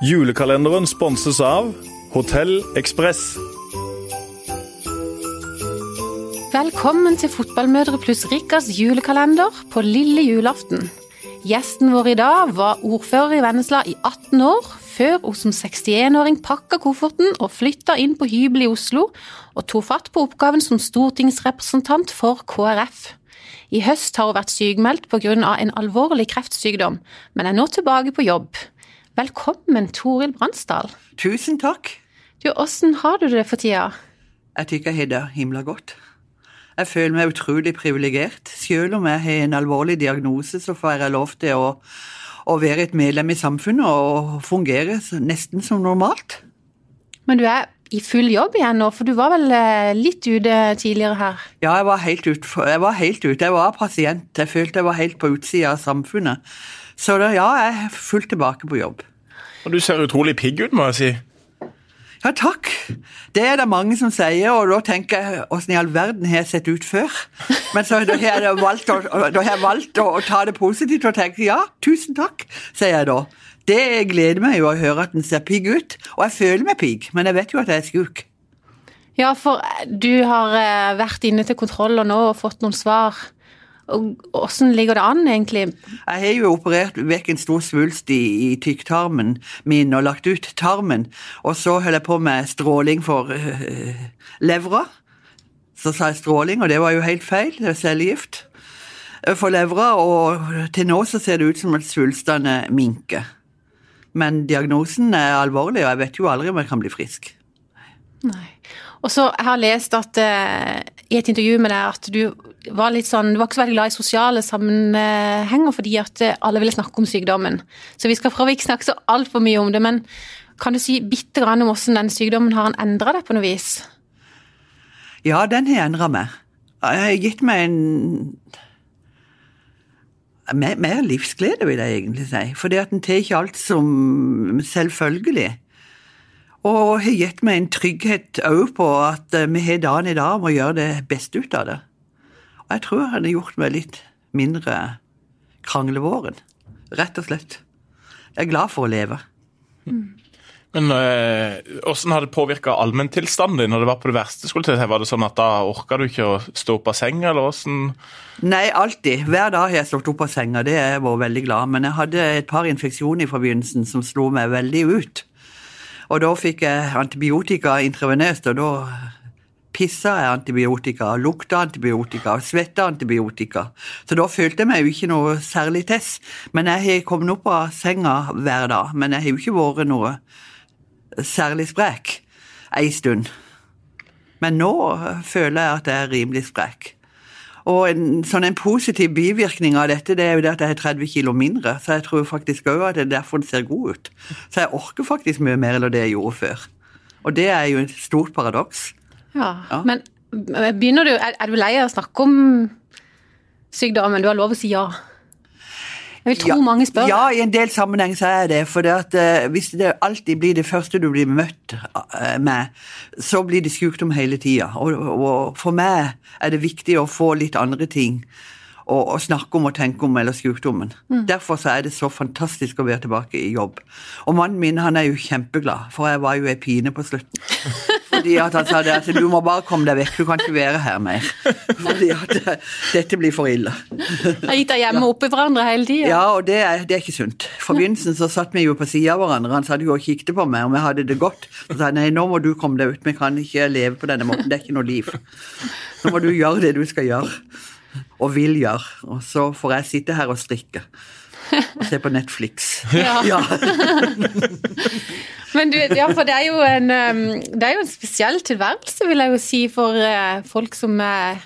Julekalenderen sponses av Hotell Ekspress. Velkommen til Fotballmødre pluss Rikas julekalender på lille julaften. Gjesten vår i dag var ordfører i Vennesla i 18 år, før hun som 61-åring pakka kofferten og flytta inn på hybel i Oslo, og tok fatt på oppgaven som stortingsrepresentant for KrF. I høst har hun vært sykmeldt pga. en alvorlig kreftsykdom, men er nå tilbake på jobb. Velkommen, Toril Bransdal. Tusen takk. Du, Åssen har du det for tida? Jeg tykker jeg har det himla godt. Jeg føler meg utrolig privilegert. Selv om jeg har en alvorlig diagnose, så får jeg lov til å, å være et medlem i samfunnet og fungere nesten som normalt. Men du er i full jobb igjen nå, for du var vel eh, litt ute tidligere her? Ja, jeg var helt ute. Jeg var, helt ute. Jeg var pasient. Jeg følte jeg var helt på utsida av samfunnet. Så da, ja, jeg er fullt tilbake på jobb. Og Du ser utrolig pigg ut, må jeg si. Ja, takk. Det er det mange som sier, og da tenker jeg åssen i all verden har jeg sett ut før? Men så da har jeg valgt, å, da har jeg valgt å, å ta det positivt og tenke ja, tusen takk, sier jeg da. Det gleder meg jo å høre at den ser pigg ut, og jeg føler meg pigg, men jeg vet jo at jeg er sjuk. Ja, for du har eh, vært inne til kontroller nå og fått noen svar. Hvordan ligger det an, egentlig? Jeg har jo operert vekk en stor svulst i, i tykktarmen min og lagt ut tarmen. Og så holder jeg på med stråling for øh, levra. Så sa jeg stråling, og det var jo helt feil. Det er cellegift for levra, og til nå så ser det ut som at svulstene minker. Men diagnosen er alvorlig, og jeg vet jo aldri om jeg kan bli frisk. Nei. Og så har Jeg lest at uh, i et intervju med deg at du var litt sånn, du var ikke så veldig glad i sosiale sammenhenger fordi at eh, alle ville snakke om sykdommen. Så vi skal prøve å ikke snakke så altfor mye om det, men kan du si bitte grann om hvordan den sykdommen har endra deg på noe vis? Ja, den har endra meg. Jeg har gitt meg en mer, mer livsglede, vil jeg egentlig si. Fordi at en tar ikke alt som selvfølgelig. Og har gitt meg en trygghet òg på at eh, vi har dagen i dag om å gjøre det beste ut av det. Og jeg tror han har gjort meg litt mindre kranglevåren. Rett og slett. Jeg er glad for å leve. Mm. Men Hvordan øh, har det påvirka allmenntilstanden din når det var på det verste? skulle til? Var det sånn at Da orka du ikke å stå opp av senga, eller åssen Nei, alltid. Hver dag har jeg stått opp av senga, det har jeg vært veldig glad. Men jeg hadde et par infeksjoner i forbindelsen som slo meg veldig ut. Og da fikk jeg antibiotika intravenøst, og da pissa jeg antibiotika, lukta antibiotika og svetta antibiotika. Så da følte jeg meg jo ikke noe særlig tess. Men jeg har kommet opp av senga hver dag. Men jeg har jo ikke vært noe særlig sprek ei stund. Men nå føler jeg at jeg er rimelig sprek. Og en, sånn en positiv bivirkning av dette det er jo det at jeg har 30 kilo mindre. Så jeg tror faktisk òg at det er derfor det ser god ut. Så jeg orker faktisk mye mer enn det jeg gjorde før. Og det er jo et stort paradoks. Ja, ja. Men begynner du, er, er du lei av å snakke om sykdommen? Du har lov å si ja. Jeg vil tro ja, mange spør. Ja, i en del sammenheng så er det. For det at, uh, hvis det alltid blir det første du blir møtt uh, med, så blir det sykdom hele tida. Og, og, for meg er det viktig å få litt andre ting å, å snakke om og tenke om, eller sykdommen. Mm. Derfor så er det så fantastisk å være tilbake i jobb. Og mannen min han er jo kjempeglad, for jeg var jo ei pine på slutten. Fordi at han sa det at du må bare komme deg vekk, du kan ikke være her mer. Fordi at dette blir for ille. Har gitt deg hjemme oppi hverandre hele tida? Ja, og det er, det er, ikke sunt. For begynnelsen så satt vi jo på sida av hverandre, han satt jo og kikket på meg og vi hadde det godt. Så sa han nei, nå må du komme deg ut, vi kan ikke leve på denne måten, det er ikke noe liv. Nå må du gjøre det du skal gjøre, og vil gjøre. Og så får jeg sitte her og strikke. Og se på Netflix. Ja. ja. Men du, ja, for det er, jo en, det er jo en spesiell tilværelse, vil jeg jo si, for eh, folk som er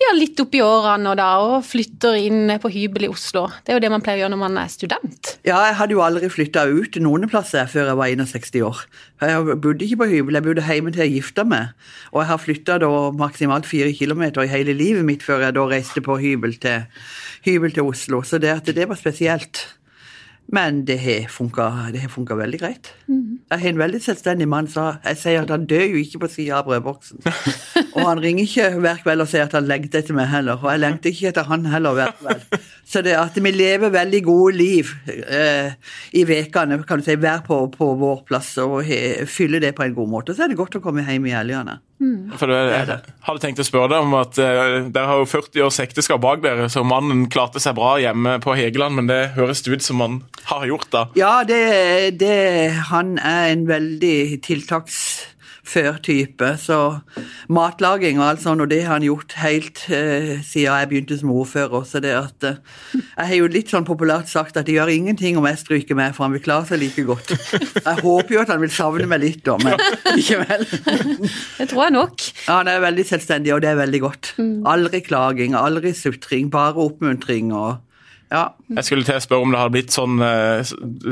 ja, litt oppi årene og, da, og flytter inn på hybel i Oslo. Det er jo det man pleier å gjøre når man er student. Ja, jeg hadde jo aldri flytta ut noen plasser før jeg var 61 år. Jeg bodde ikke på hybel, jeg bodde hjemme til jeg gifta meg. Og jeg har flytta maksimalt fire kilometer i hele livet mitt før jeg da reiste på hybel til, hybel til Oslo. Så det, det var spesielt. Men det har funka, veldig greit. Jeg har en veldig selvstendig mann, så jeg sier at han dør jo ikke på sida av brødboksen. og han ringer ikke hver kveld og sier at han lengter etter meg heller, og jeg lengter ikke etter han heller hver kveld. Så det at vi lever veldig gode liv eh, i vekene, kan du si, hver på, på vår plass, og he, fyller det på en god måte. Så er det godt å komme hjem i helgene. For du, jeg hadde tenkt å spørre deg om at eh, Dere har jo 40 års ekteskap bak dere, så mannen klarte seg bra hjemme på Hegeland, men det høres ut som han har gjort da? Ja, det, det, han er en veldig tiltaksfør-type. Så matlaging og alt sånt, og det har han gjort helt eh, siden jeg begynte som ordfører. Så det at eh, Jeg har jo litt sånn populært sagt at det gjør ingenting om jeg stryker med, for han vil klare seg like godt. Jeg håper jo at han vil savne meg litt, da, men likevel. Det tror jeg nok. Ja, Han er veldig selvstendig, og det er veldig godt. Aldri klaging, aldri sutring, bare oppmuntring og ja. Jeg skulle til å spørre om det hadde blitt sånn eh,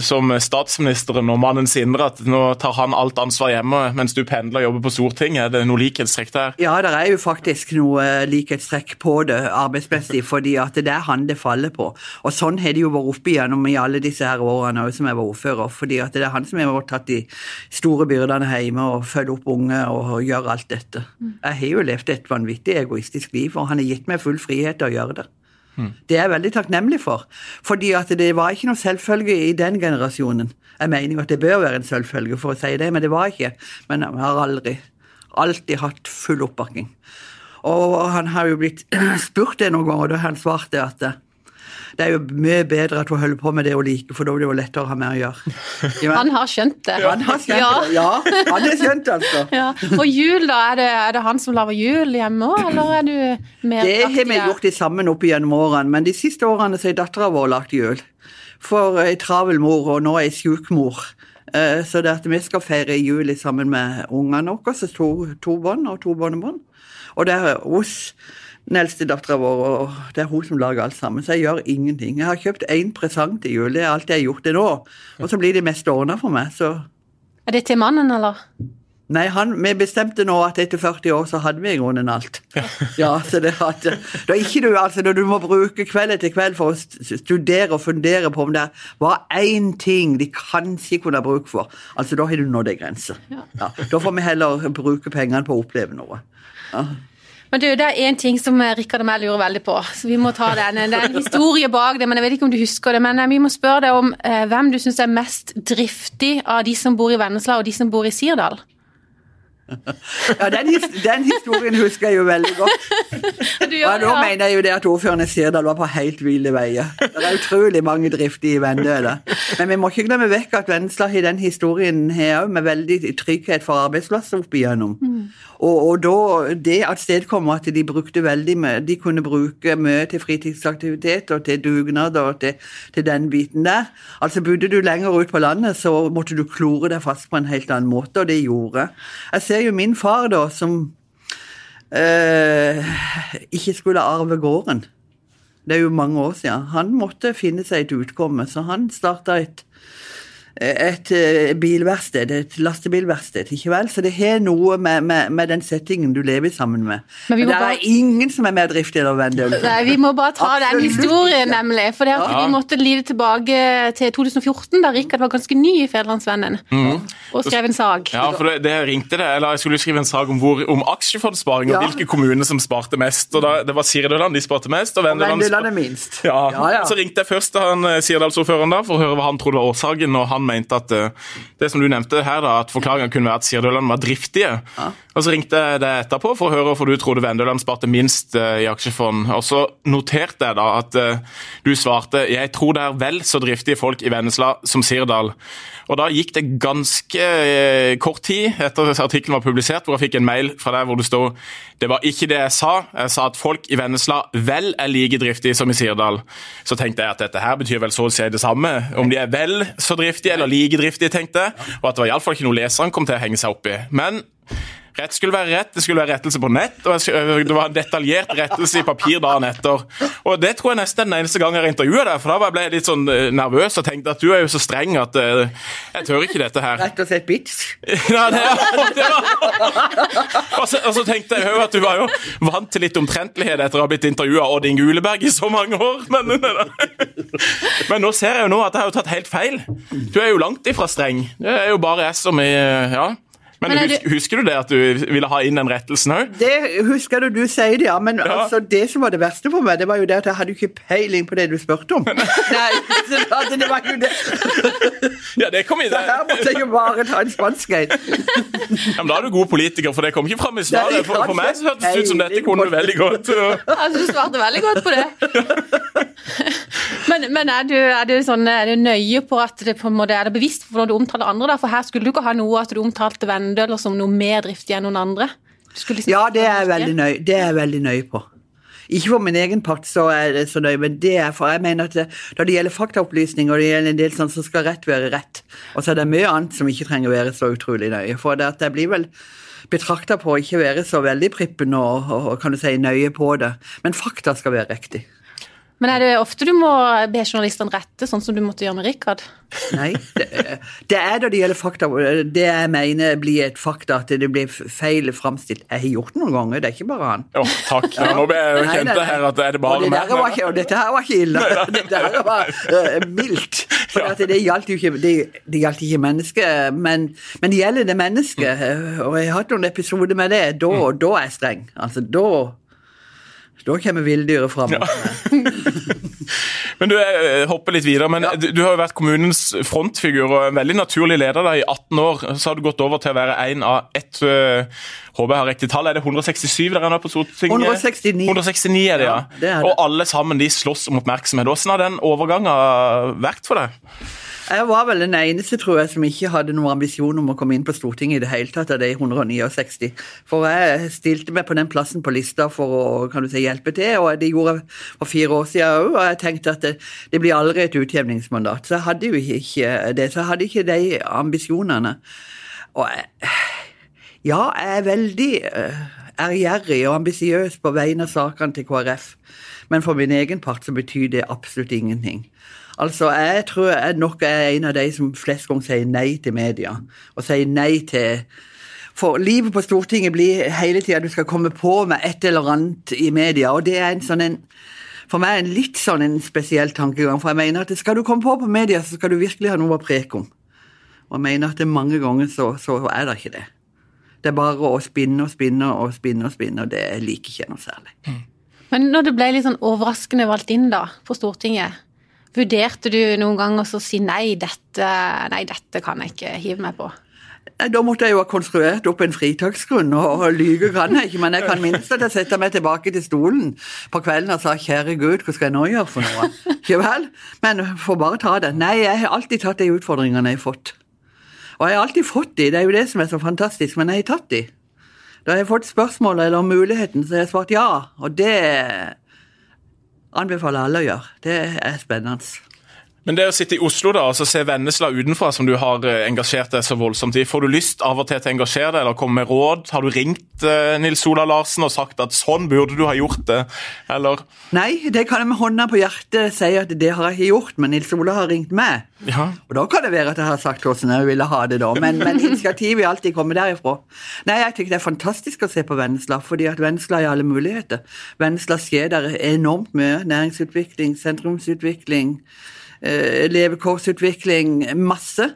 som statsministeren og mannen Sindre, at nå tar han alt ansvar hjemme mens du pendler og jobber på Stortinget. Er det noe likhetstrekk der? Ja, det er jo faktisk noe likhetstrekk på det arbeidsmessig, fordi at det er han det faller på. Og sånn har det jo vært oppe igjennom i alle disse her årene som jeg var ordfører, fordi at det er han som har tatt de store byrdene hjemme og følger opp unge og gjør alt dette. Jeg har jo levd et vanvittig egoistisk liv, og han har gitt meg full frihet til å gjøre det. Det er jeg veldig takknemlig for. Fordi at det var ikke noe selvfølge i den generasjonen. Jeg mener jo at det bør være en selvfølge for å si det, men det var ikke. Men jeg har aldri, alltid hatt full oppbakking. Og han har jo blitt spurt det noen ganger, og da har han svart det at det er jo mye bedre at hun holder på med det hun liker, for da blir det jo lettere å ha med å gjøre. Ja, Han har skjønt det. han har skjønt Ja. det. Ja, han har skjønt det, altså. Ja. Og jul, da? Er det, er det han som lager jul hjemme òg, eller er du mer Det har vi gjort de sammen opp gjennom årene, men de siste årene så har dattera vår lagt jul. For ei travel mor, og nå ei sjuk mor. Eh, Så det at vi skal feire jul sammen med ungene våre, to, to barn og to barnebarn. Og det er hos den eldste dattera vår, og det er hun som lager alt sammen. Så jeg gjør ingenting. Jeg har kjøpt én presang til jul, det er alt jeg har gjort til nå. Og så blir det meste ordna for meg, så Er det til mannen, eller? Nei, han, vi bestemte nå at etter 40 år så hadde vi i grunnen alt. Ja, så det at, da ikke du, altså, Når du må bruke kveld etter kveld for å studere og fundere på om det var én ting de kanskje kunne ha bruk for, altså da har du nådd ei grense. Ja, da får vi heller bruke pengene på å oppleve noe. Ja. Men du, Det er én ting som eh, Rikard og meg lurer veldig på, så vi må ta den. Det er en historie bak det, men jeg vet ikke om du husker det. Men eh, vi må spørre deg om eh, hvem du syns er mest driftig av de som bor i Vennesla og de som bor i Sirdal? Ja, den, den historien husker jeg jo veldig godt. Gjør Nå ja. mener jeg jo det at ordføreren i Sirdal var på helt ville veier. Det er utrolig mange driftige i Vendøla. Men vi må ikke glemme vekk at Vennesla har den historien her òg, med veldig trygghet for arbeidsplasser opp igjennom. Og, og da det at stedkommer at de brukte veldig mye De kunne bruke mye til fritidsaktivitet og til dugnad og til, til den biten der. Altså Bodde du lenger ut på landet, så måtte du klore deg fast på en helt annen måte, og det gjorde jeg. Ser jo min far, da, som eh, ikke skulle arve gården. Det er jo mange år siden. Han måtte finne seg et utkomme, så han starta et et eh, bilverksted, et lastebilverksted, ikke vel? Så det har noe med, med, med den settingen du lever sammen med. Men Men det bare- er ingen som er mer driftig enn Vendel. Nei, Vi må bare ta den historien, nemlig. For det at Ja. vi måtte lide tilbake til 2014, da Rikard var ganske ny i Federlandsvennen og skrev en sak. Ja, for det, det ringte det, eller Jeg skulle skrive en sak om, hvor, om ja. og hvilke kommuner som sparte mest. og da, Det var Sirdøland de sparte mest, og Vendeland sparte minst. Ja, ja, ja. Så ringte jeg først til han eh, Sirdalsordføreren da, for å høre hva han trodde var årsaken. og Han mente at eh, det som du nevnte her da, at forklaringen kunne være at Sirdøland var driftige. Og Så ringte jeg deg etterpå for å høre hvorfor du trodde Vendøland sparte minst eh, i aksjefond. Og Så noterte jeg da at eh, du svarte jeg tror det er vel så driftige folk i Vennesla som Sirdal. Og Da gikk det ganske kort tid etter at artikkelen var publisert, hvor jeg fikk en mail fra deg hvor det stod det var ikke det jeg sa. Jeg sa at folk i Vennesla vel er like driftige som i Sirdal. Så tenkte jeg at dette her betyr vel så å si det samme. Om de er vel så driftige eller like driftige, tenkte. Og at det var iallfall ikke noe leseren kom til å henge seg opp i. Men Rett skulle være rett, det skulle være rettelse på nett, og det var en detaljert rettelse i papir dagen etter. Og Det tror jeg nesten er den eneste gangen jeg intervjuet deg, for da ble jeg litt sånn eh, nervøs og tenkte at du er jo så streng at uh, jeg tør ikke dette her. Rett og slett bitch. ja, det, det var... og, så, og så tenkte jeg jo at du var jo vant til litt omtrentlighet etter å ha blitt intervjua av Oddin Guleberg i så mange år. Men, men, nå ser jeg jo nå at jeg har jo tatt helt feil. Du er jo langt ifra streng. Det er jo bare jeg som er ja, men, men husker, husker, du det at du ville ha inn den rettelsen òg? Det husker du du sier det, ja. Men ja. Altså, det som var det verste for meg, det var jo det at jeg hadde ikke peiling på det du spurte om. Nei, det var jo det. Ja, det kom i det. Så her måtte jeg jo bare ta en spansk en. Ja, men da er du god politiker, for det kom ikke fram i svaret. For, for meg så hørtes det ut som dette kunne du veldig godt. Altså, du svarte veldig godt på det. Men, men er, du, er, du sånn, er, du, nøye på at det på en måte er det bevisst for når du omtaler andre? Da? For her skulle du ikke ha noe at du omtalte Vendøler som noe mer driftig enn noen andre? Liksom ja, det er, nøye, det er jeg veldig nøye på. Ikke for min egen part, så er det så nøye, men det er for jeg mener at det, når det gjelder faktaopplysning og det gjelder en del sånn, så skal rett være rett. Og så er det mye annet som ikke trenger å være så utrolig nøye. For det at jeg blir vel betrakta på å ikke være så veldig prippen og, og, og, kan du si nøye på det. Men fakta skal være riktig. Men er det ofte du må be journalistene rette, sånn som du måtte gjøre med Rikard? Nei, det, det, er da det gjelder fakta. Det jeg mener blir et fakta, at det blir feil framstilt. Jeg har gjort det noen ganger, det er ikke bare han. Ja, takk. Ja, nå ble jeg kjent det her at det er det bare meg. Og, og dette her var ikke ille. Dette her var uh, mildt. For det gjaldt jo ikke, det, det gjaldt ikke mennesket, men, men det gjelder det mennesket. Og jeg har hatt noen episoder med det. Da, mm. da er jeg streng. Altså, da da kommer villdyret fram. Ja. men du jeg eh, hopper litt videre, men ja. du, du, har jo vært kommunens frontfigur og en veldig naturlig leder da, i 18 år. Så har du gått over til å være en av ett uh, Håper jeg har riktig tall. Er det 167 der er på Stortinget? 169. 169 er det, ja. ja det er det. Og alle sammen de slåss om oppmerksomhet. Hvordan har den overgangen vært for deg? Jeg var vel den eneste, tror jeg, som ikke hadde noen ambisjon om å komme inn på Stortinget i det hele tatt av de 169. For jeg stilte meg på den plassen på lista for å kan du si, hjelpe til, og det gjorde jeg for fire år siden òg. Og jeg tenkte at det, det, blir aldri et utjevningsmandat. Så jeg hadde jo ikke det. Så jeg hadde ikke de ambisjonene. Og jeg, ja, jeg er veldig uh, ærgjerrig og ambisiøs på vegne av sakene til KrF, men for min egen part så betyr det absolutt ingenting. Altså, Jeg tror jeg nok er en av de som flest ganger sier nei til media. Og sier nei til For livet på Stortinget blir hele tida du skal komme på med et eller annet i media, og det er en sånn en for meg er det en litt sånn en spesiell tankegang. For jeg mener at skal du komme på på media, så skal du virkelig ha noe å preke om. Og jeg mener at mange ganger så, så er det ikke det. Det er bare å spinne og spinne og spinne og spinne, og det liker ikke noe særlig. Mm. Men når det ble litt sånn overraskende valgt inn da, på Stortinget, Vurderte du noen gang å si nei dette, nei, dette kan jeg ikke hive meg på? Da måtte jeg jo ha konstruert opp en fritaksgrunn, og lyge kan jeg ikke. Men jeg kan minst at jeg setter meg tilbake til stolen på kvelden og sa 'kjære Gud, hva skal jeg nå gjøre for noe'? Ikke vel? Men får bare ta det. Nei, jeg har alltid tatt de utfordringene jeg har fått. Og jeg har alltid fått de, det er jo det som er så fantastisk, men jeg har tatt de. Da jeg har fått spørsmål eller muligheten, så har jeg svart ja. Og det anbefaler alle å gjøre. Det er spennende. Men det å sitte i Oslo da, altså se Vennesla utenfra, som du har eh, engasjert deg så voldsomt i, får du lyst av og til til å engasjere deg eller komme med råd? Har du ringt uh, Nils Ola Larsen og sagt at sånn burde du ha gjort det, eller? Nei, det kan jeg med hånda på hjertet si at det har jeg ikke gjort, men Nils Ola har ringt meg. Ja. Og da kan det være at jeg har sagt hvordan jeg ville ha det da, men, men initiativet vil alltid komme derifra. Nei, jeg tenker det er fantastisk å se på Vennesla, fordi at Vennesla har alle muligheter. Vennesla skjer der enormt mye. Næringsutvikling, sentrumsutvikling eh, levekårsutvikling, masse.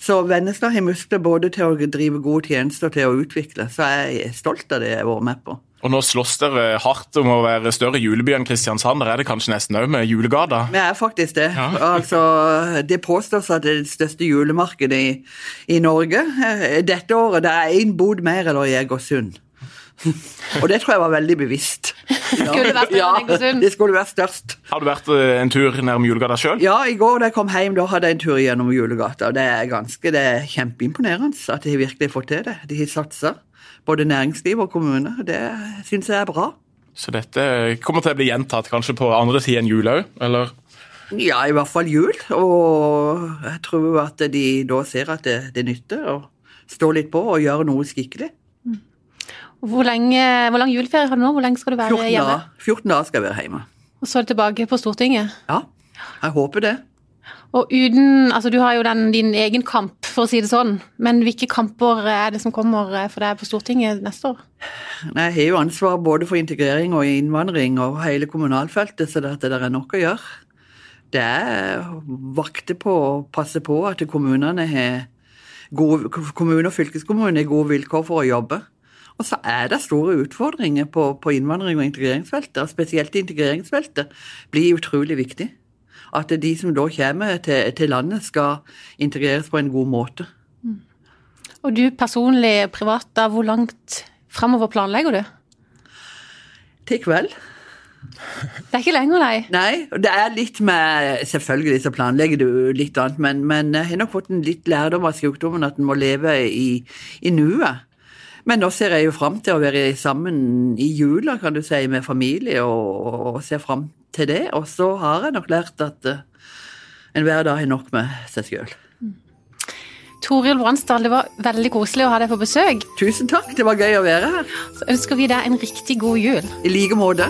Så Vennesla har muskler både til å drive gode tjenester og til å utvikle. Så jeg er stolt av det jeg har vært med på. Og nå slåss dere hardt om å være større juleby enn Kristiansand. Der er det kanskje nesten òg med julegata? Vi er faktisk det. Ja. Altså, det påstås at det er det største julemarkedet i, i Norge. Eh, dette året det er én bod mer eller i Egersund. og det tror jeg var veldig bevisst. Ja. Skulle vært ja, det skulle vært størst. Har du vært eh, en tur nærme julegata sjøl? Ja, i går da jeg kom hjem, da hadde jeg en tur gjennom julegata. Det er ganske, det er kjempeimponerende at de virkelig har fått til det. De har satsa, både næringsliv og kommune. Det syns jeg er bra. Så dette kommer til å bli gjentatt kanskje på andre siden enn jul òg, eller? Ja, i hvert fall jul. Og jeg tror at de da ser at det, det nytter å stå litt på og gjøre noe skikkelig. Hvor, lenge, hvor lang juleferie har du nå? Hvor lenge skal du være 14 hjemme? 14 dager skal jeg være hjemme. Og så er du tilbake på Stortinget? Ja, jeg håper det. Og uten Altså, du har jo den, din egen kamp, for å si det sånn. Men hvilke kamper er det som kommer for deg på Stortinget neste år? Jeg har jo ansvar både for integrering og innvandring og hele kommunalfeltet, så det, det er nok å gjøre. Det er vakte på å passe på at kommunene har gode, kommune og fylkeskommune har gode vilkår for å jobbe. Og så er det store utfordringer på, på innvandring og integreringsfeltet, og spesielt integreringsfeltet blir utrolig viktig. At de som da kommer til, til landet, skal integreres på en god måte. Og du personlig, privat, da, hvor langt framover planlegger du? Til kveld. Det er ikke lenger, nei. Nei, det er litt med Selvfølgelig så planlegger du litt annet, men, men jeg har nok fått en litt lærdom av sykdommen at en må leve i, i nuet. Men nå ser jeg jo fram til å være sammen i jula, kan du si, med familie, og, og ser fram til det. Og så har jeg nok lært at uh, en hver dag er nok med seg sjøl. Toril Bransdal, det var veldig koselig å ha deg på besøk. Tusen takk, det var gøy å være her. Så ønsker vi deg en riktig god jul. I like måte.